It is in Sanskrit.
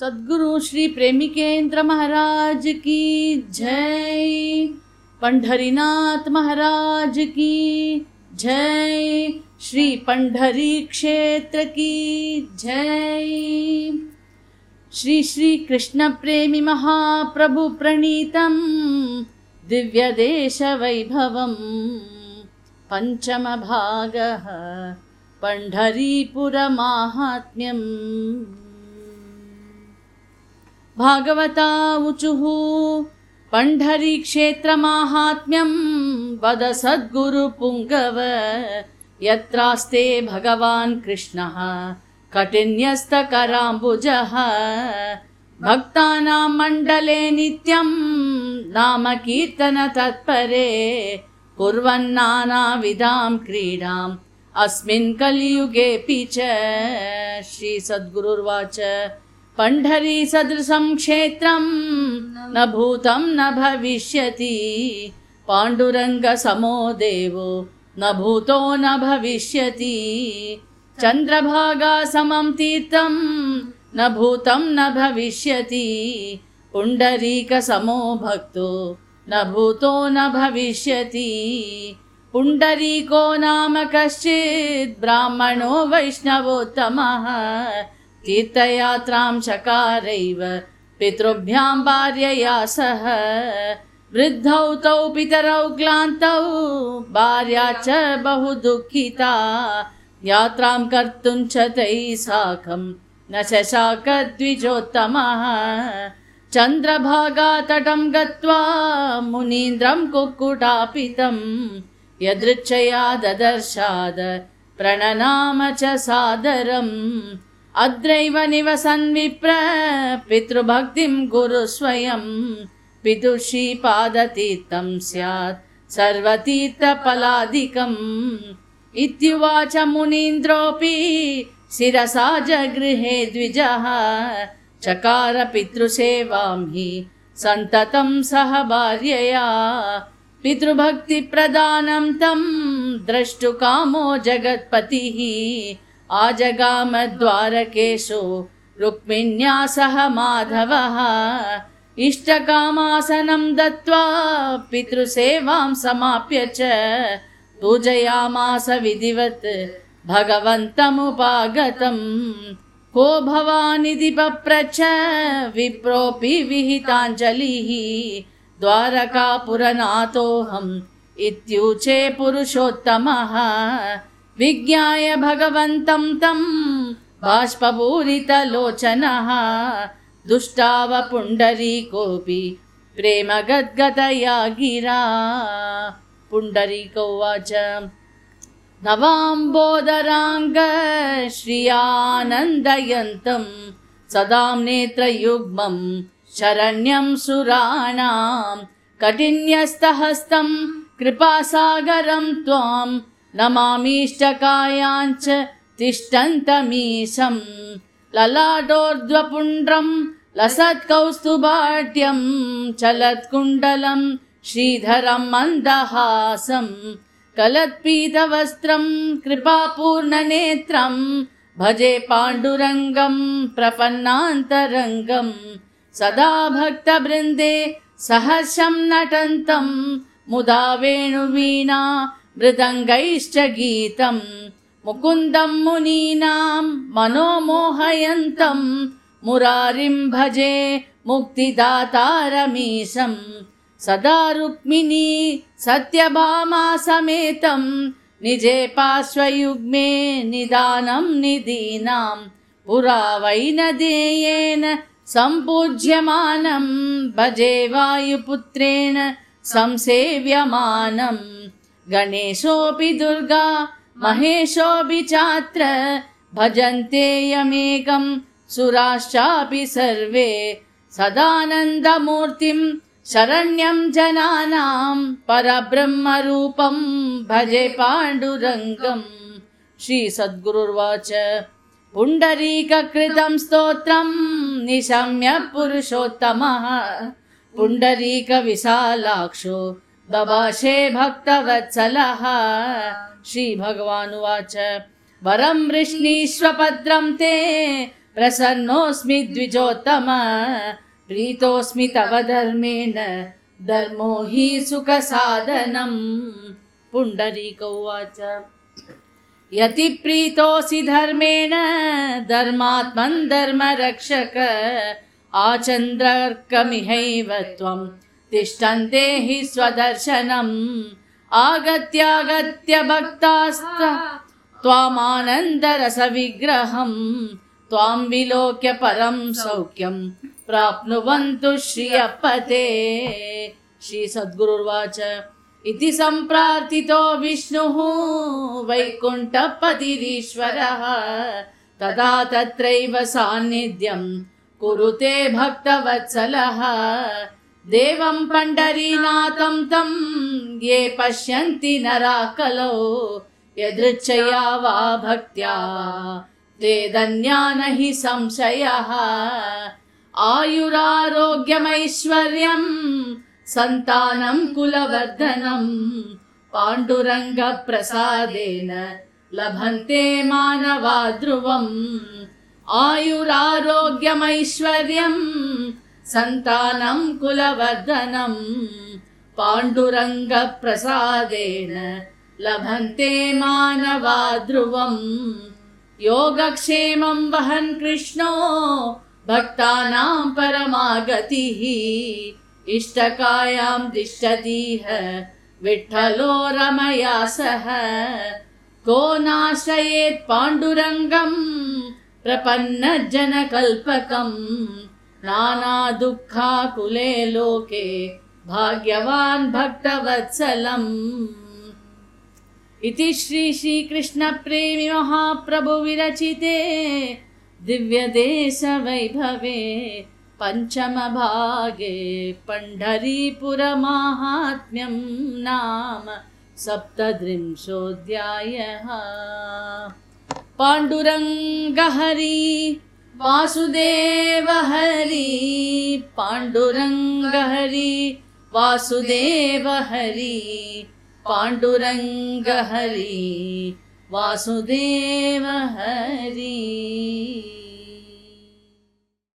सद्गुरु श्री प्रेमिकेन्द्र महाराज की जय। पंढरीनाथ महाराज की जय। श्री पंढरी क्षेत्र की जय। श्री श्री कृष्ण प्रेमी महाप्रभु प्रणीतं दिव्यदेशवैभवम् पञ्चमभागः पण्ढरीपुरमाहात्म्यम् भागवता ऊचुः पण्ढरीक्षेत्रमाहात्म्यं वद सद्गुरुपुङ्गव यत्रास्ते भगवान् कृष्णः कठिन्यस्तकराम्बुजः। भक्तानां मण्डले नित्यं नाम कीर्तनतत्परे कुर्वन्नानाविधां क्रीडाम् अस्मिन् कलियुगेऽपि च श्रीसद्गुरुर्वाच पण्ढरी सदृशं क्षेत्रं न भूतं न भविष्यति। पाण्डुरङ्गसमो देवो न भूतो न भविष्यति। चन्द्रभागासमं तीर्थं न भूतं न भविष्यति। पुण्डरीकसमो भक्तो न भूतो न भविष्यति। पुण्डरीको नाम कश्चित् ब्राह्मणो वैष्णवोत्तमः तीर्थयात्रां चकारैव, पितृभ्यां भार्यया सह। वृद्धौ तौ, पितरौ क्लान्तौ, भार्या च बहु दुःखिता। यात्रां कर्तुं च तैः साकं, न शशाकद्विजोत्तमः चन्द्रभागातटं गत्वा, मुनीन्द्रं कुक्कुटापितं, यदृच्छया ददर्शाद, प्रणनाम च सादरम्। अद्रैव निवसन् विप्र पितृभक्तिं गुरु स्वयं। पितुश्रीपादतीर्थं स्यात् सर्वतीर्थफलादिकम्। इत्युवाच मुनीन्द्रोऽपि शिरसा जगृहे द्विजः। चकार पितृसेवां हि सन्ततं सह भार्यया। पितृभक्तिप्रदानं तं द्रष्टुकामो जगत्पतिः आजगामद्वारकेशो रुक्मिण्या सह माधवः इष्टकामासनं दत्त्वा पितृसेवां समाप्य च पूजयामास विधिवत् भगवन्तमुपागतम् को भवानिति पप्रच विप्रोऽपि विहिताञ्जलिः द्वारकापुरनाथोऽहम् इत्यूचे पुरुषोत्तमः विज्ञाय भगवन्तं तं बाष्पपूरितलोचनः दुष्टावपुण्डरीकोऽपि प्रेमगद्गतया गिरा पुण्डरीक उवाच नवाम्बोदराङ्ग श्रियानन्दयन्तं सदां नेत्रयुग्मं शरण्यं सुराणां कठिन्यस्तहस्तं कृपासागरं त्वां नमामीष्टकायाञ्च तिष्ठन्तमीशं ललाटोर्ध्वपुण्ड्रं लसत्कौस्तुभाट्यं चलत्कुण्डलं श्रीधरं मन्दहासं कलत्पीतवस्त्रं कृपापूर्णनेत्रं भजे पाण्डुरङ्गं प्रपन्नान्तरङ्गं सदा भक्तबृन्दे सहर्षं नटन्तं मुदा वेणुवीणा मृदङ्गैश्च गीतम् मुकुन्दं मुनीनां मनोमोहयन्तं मुरारिं भजे मुक्तिदातारमीशम् सदा रुक्मिणी सत्यभामा समेतं निजे पार्श्वयुग्मे निदानं निदीनां पुरा वैनदेयेन सम्पूज्यमानं भजे वायुपुत्रेण संसेव्यमानम् गणेशोऽपि दुर्गा महेशोऽपि चात्र भजन्तेयमेकं सुराश्चापि सर्वे सदानन्दमूर्तिं शरण्यं जनानां परब्रह्मरूपं भजे पाण्डुरङ्गम् श्रीसद्गुरुर्वाच पुण्डरीककृतं स्तोत्रं निशम्य पुरुषोत्तमः। पुण्डरीकविशालाक्षो बभाषे भक्तवत्सलः। श्रीभगवानुवाच। वरं वृष्णीष्वपद्रं ते प्रसन्नोऽस्मि द्विजोत्तम। प्रीतोऽस्मि तव धर्मेण। धर्मो हि सुखसाधनम् पुण्डरीक उवाच। यति प्रीतोऽसि धर्मेण। धर्मात्मन् धर्मरक्षक। आचन्द्रर्कमिहैव त्वम् तिष्ठन्ते हि स्वदर्शनम्। आगत्यागत्य भक्तास्त त्वामानन्दरसविग्रहम्। त्वां विलोक्य परं सौख्यम्। प्राप्नुवन्तु श्रियपते श्रीसद्गुरुर्वाच। इति सम्प्रार्थितो विष्णुः वैकुण्ठपतिरीश्वरः तदा तत्रैव सान्निध्यम्। कुरुते भक्तवत्सलः देवं पण्डरीनाथं तं ये पश्यन्ति नरा कलौ यदृच्छया वा भक्त्या ते धन्या न हि संशयः। आयुरारोग्यमैश्वर्यम् सन्तानं कुलवर्धनम् पाण्डुरङ्गप्रसादेन लभन्ते मानवा ध्रुवम् आयुरारोग्यमैश्वर्यम् सन्तानं कुलवर्धनम् पाण्डुरङ्गप्रसादेन लभन्ते मानवा ध्रुवम् योगक्षेमं वहन् कृष्णो भक्तानां परमागतिः इष्टकायां तिष्ठतीह विठ्ठलो रमया सह को नाश्रयेत् पाण्डुरङ्गम् प्रपन्नजनकल्पकम् नानादुःखाकुले लोके भाग्यवान् भक्तवत्सलम्। इति श्री श्रीकृष्णप्रेमि महाप्रभुविरचिते दिव्यदेशवैभवे पञ्चमभागे पण्ढरीपुरमाहात्म्यं नाम सप्तत्रिंशोऽध्यायः। पाण्डुरङ्गहरि वासुदेव हरि पाण्डुरङ्गहरि वासुदेव हरि पाण्डुरङ्गहरि वासुदेव हरि।